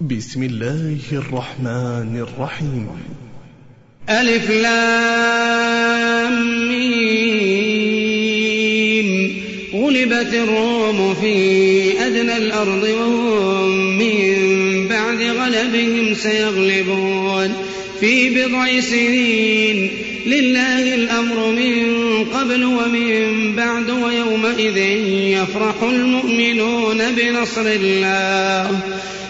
بسم الله الرحمن الرحيم. ألف لام غلبت الروم في أدنى الأرض وهم من بعد غلبهم سيغلبون. في بضع سنين لله الأمر من قبل ومن بعد ويومئذ يفرح المؤمنون بنصر الله.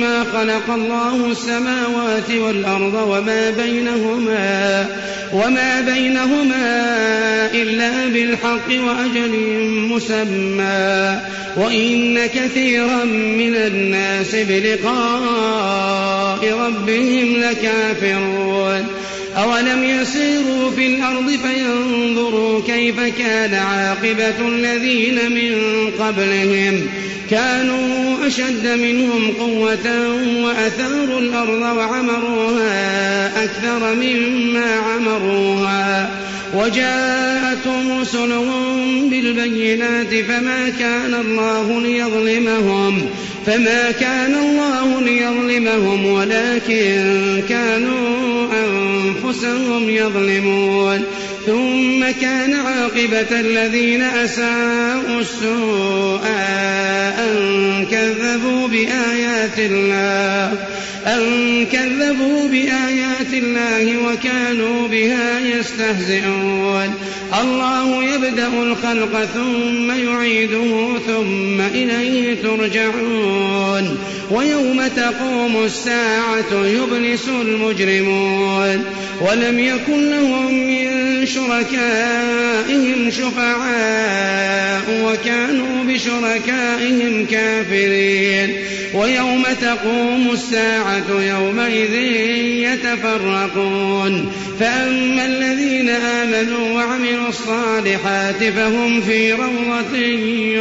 ما خلق الله السماوات والأرض وما بينهما وما بينهما إلا بالحق وأجل مسمى وإن كثيرا من الناس بلقاء ربهم لكافرون أولم يسيروا في الأرض فينظروا كيف كان عاقبة الذين من قبلهم كانوا أشد منهم قوة وأثاروا الأرض وعمروها أكثر مما عمروها. وجاءتهم رسلهم بالبينات فما كان الله ليظلمهم فما كان الله ليظلمهم ولكن كانوا أنفسهم يظلمون. ثم كان عاقبة الذين أساءوا السوء أن كذبوا بآيات الله. أن كذبوا بآيات الله وكانوا بها يستهزئون. الله يبدأ الخلق ثم يعيده ثم إليه ترجعون. ويوم تقوم الساعة يبلس المجرمون. ولم يكن لهم من شركائهم شفعاء وكانوا بشركائهم كافرين. ويوم تقوم الساعة يومئذ يتفرقون. فأما الذين آمنوا وعملوا الصالحات فهم في روضة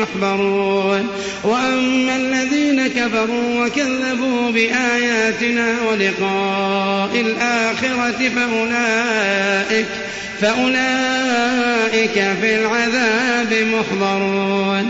يحبرون. وأما الذين كفروا وكذبوا بآياتنا ولقاء الآخرة فأولئك فأولئك في العذاب محضرون.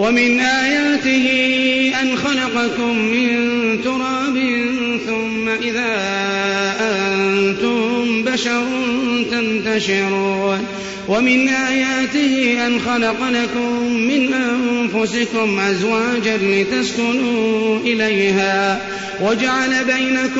ومن آياته أن خلقكم من تراب ثم إذا أنتم بشر تنتشرون. ومن آياته أن خلق لكم من أنفسكم أزواجا لتسكنوا إليها وجعل بينكم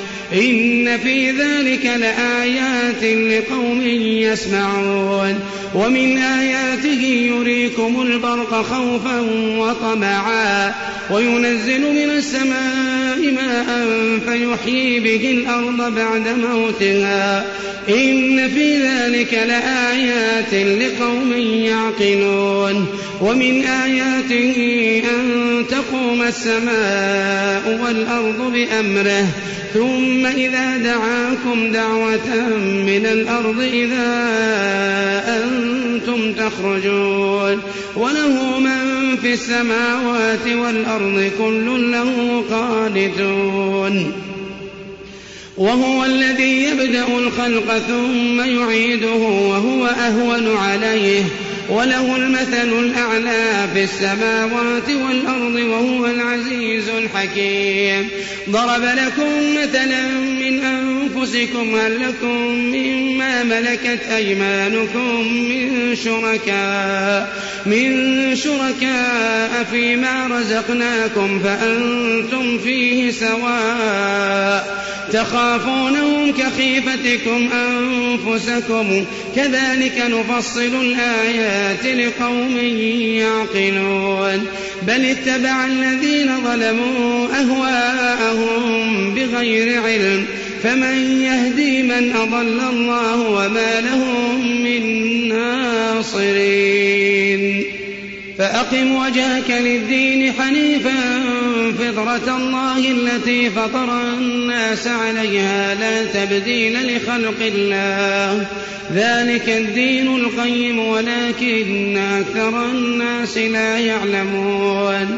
إن في ذلك لآيات لقوم يسمعون ومن آياته يريكم البرق خوفا وطمعا وينزل من السماء ماء فيحيي به الأرض بعد موتها. إن في ذلك لآيات لقوم يعقلون. ومن آياته أن تقوم السماء والأرض بأمره. ثم إذا دعاكم دعوة من الأرض إذا أنتم تخرجون. وله من في السماوات والأرض كل له قانتون. وهو الذي يبدأ الخلق ثم يعيده وهو أهون عليه. وله المثل الأعلى في السماوات والأرض وهو العزيز الحكيم. ضرب لكم مثلا أنفسكم هل لكم مما ملكت أيمانكم من شركاء من شركاء فيما رزقناكم فأنتم فيه سواء تخافونهم كخيفتكم أنفسكم كذلك نفصل الآيات لقوم يعقلون بل اتبع الذين ظلموا أهواءهم بغير علم فمن يهدي من أضل الله وما لهم من ناصرين. فأقم وجهك للدين حنيفا فطرة الله التي فطر الناس عليها لا تبديل لخلق الله. ذلك الدين القيم ولكن أكثر الناس لا يعلمون.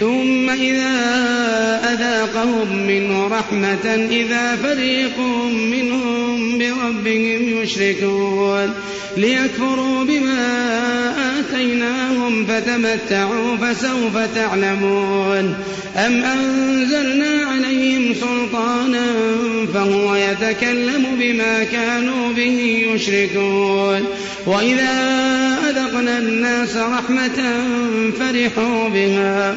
ثم إذا أذاقهم منه رحمة إذا فريق منهم بربهم يشركون ليكفروا بما آتيناهم فتمتعوا فسوف تعلمون. أم أنزلنا عليهم سلطانا فهو يتكلم بما كانوا به يشركون. وإذا أذقنا الناس رحمة فرحوا بها.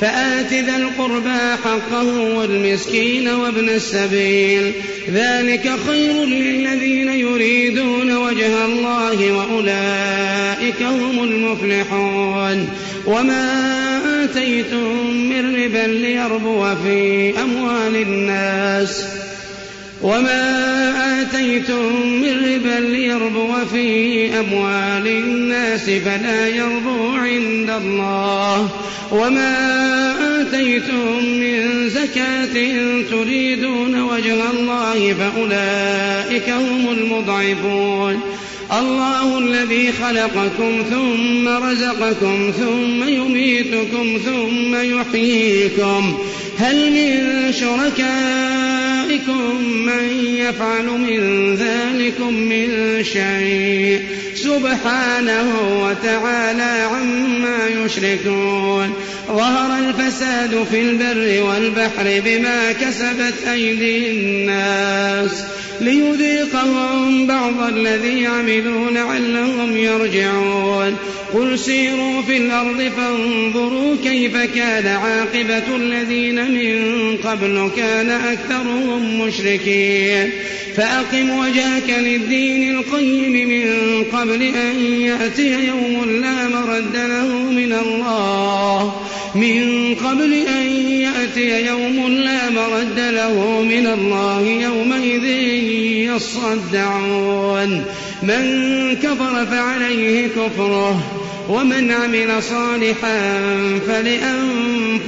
فآت ذا القربى حقه والمسكين وابن السبيل. ذلك خير للذين يريدون وجه الله وأولئك هم المفلحون. وما آتيتم من ربا ليربو في أموال الناس. وما آتيتم من ربا ليربو في أموال الناس فلا يربو عند الله وما آتيتم من زكاة تريدون وجه الله فأولئك هم المضعفون الله الذي خلقكم ثم رزقكم ثم يميتكم ثم يحييكم هل من شركائكم من يفعل من ذلكم من شيء سبحانه وتعالى عما يشركون ظهر الفساد في البر والبحر بما كسبت أيدي الناس ليذيقهم بعض الذي عملوا لعلهم يرجعون قل سيروا في الأرض فانظروا كيف كان عاقبة الذين من قبل كان أكثرهم مشركين. فأقم وجهك للدين القيم من قبل أن يأتي يوم لا مرد له من الله. من قبل أن يأتي يوم لا مرد له من الله يومئذ يصدعون. من كفر فعليه كفره. ومن عمل صالحا فلأنفسهم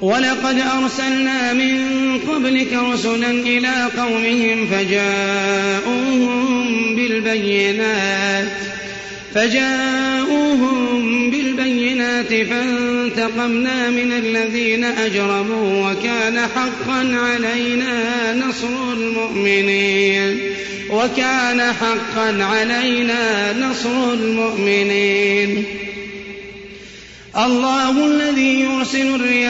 ولقد أرسلنا من قبلك رسلا إلى قومهم فجاءوهم بالبينات فجاءوهم بالبينات فانتقمنا من الذين أجرموا وكان حقا علينا نصر المؤمنين وكان حقا علينا نصر المؤمنين. الله الذي يرسل الرياح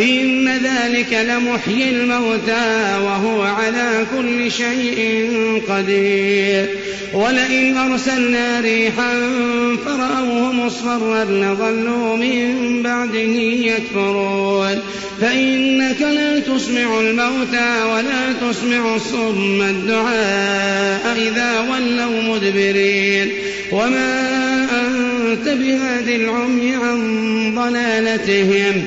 إن ذلك لمحيي الموتى وهو على كل شيء قدير. ولئن أرسلنا ريحا فرأوه مصفرا لظلوا من بعده يكفرون. فإنك لا تسمع الموتى ولا تسمع الصم الدعاء إذا ولوا مدبرين. وما أنت بهاد العمي عن ضلالتهم.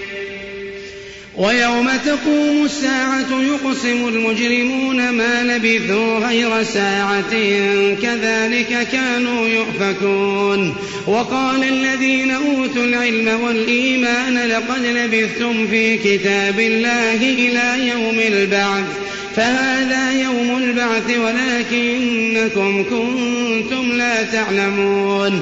ويوم تقوم الساعة يقسم المجرمون ما لبثوا غير ساعة كذلك كانوا يؤفكون. وقال الذين أوتوا العلم والإيمان لقد لبثتم في كتاب الله إلى يوم البعث فهذا يوم البعث ولكنكم كنتم لا تعلمون.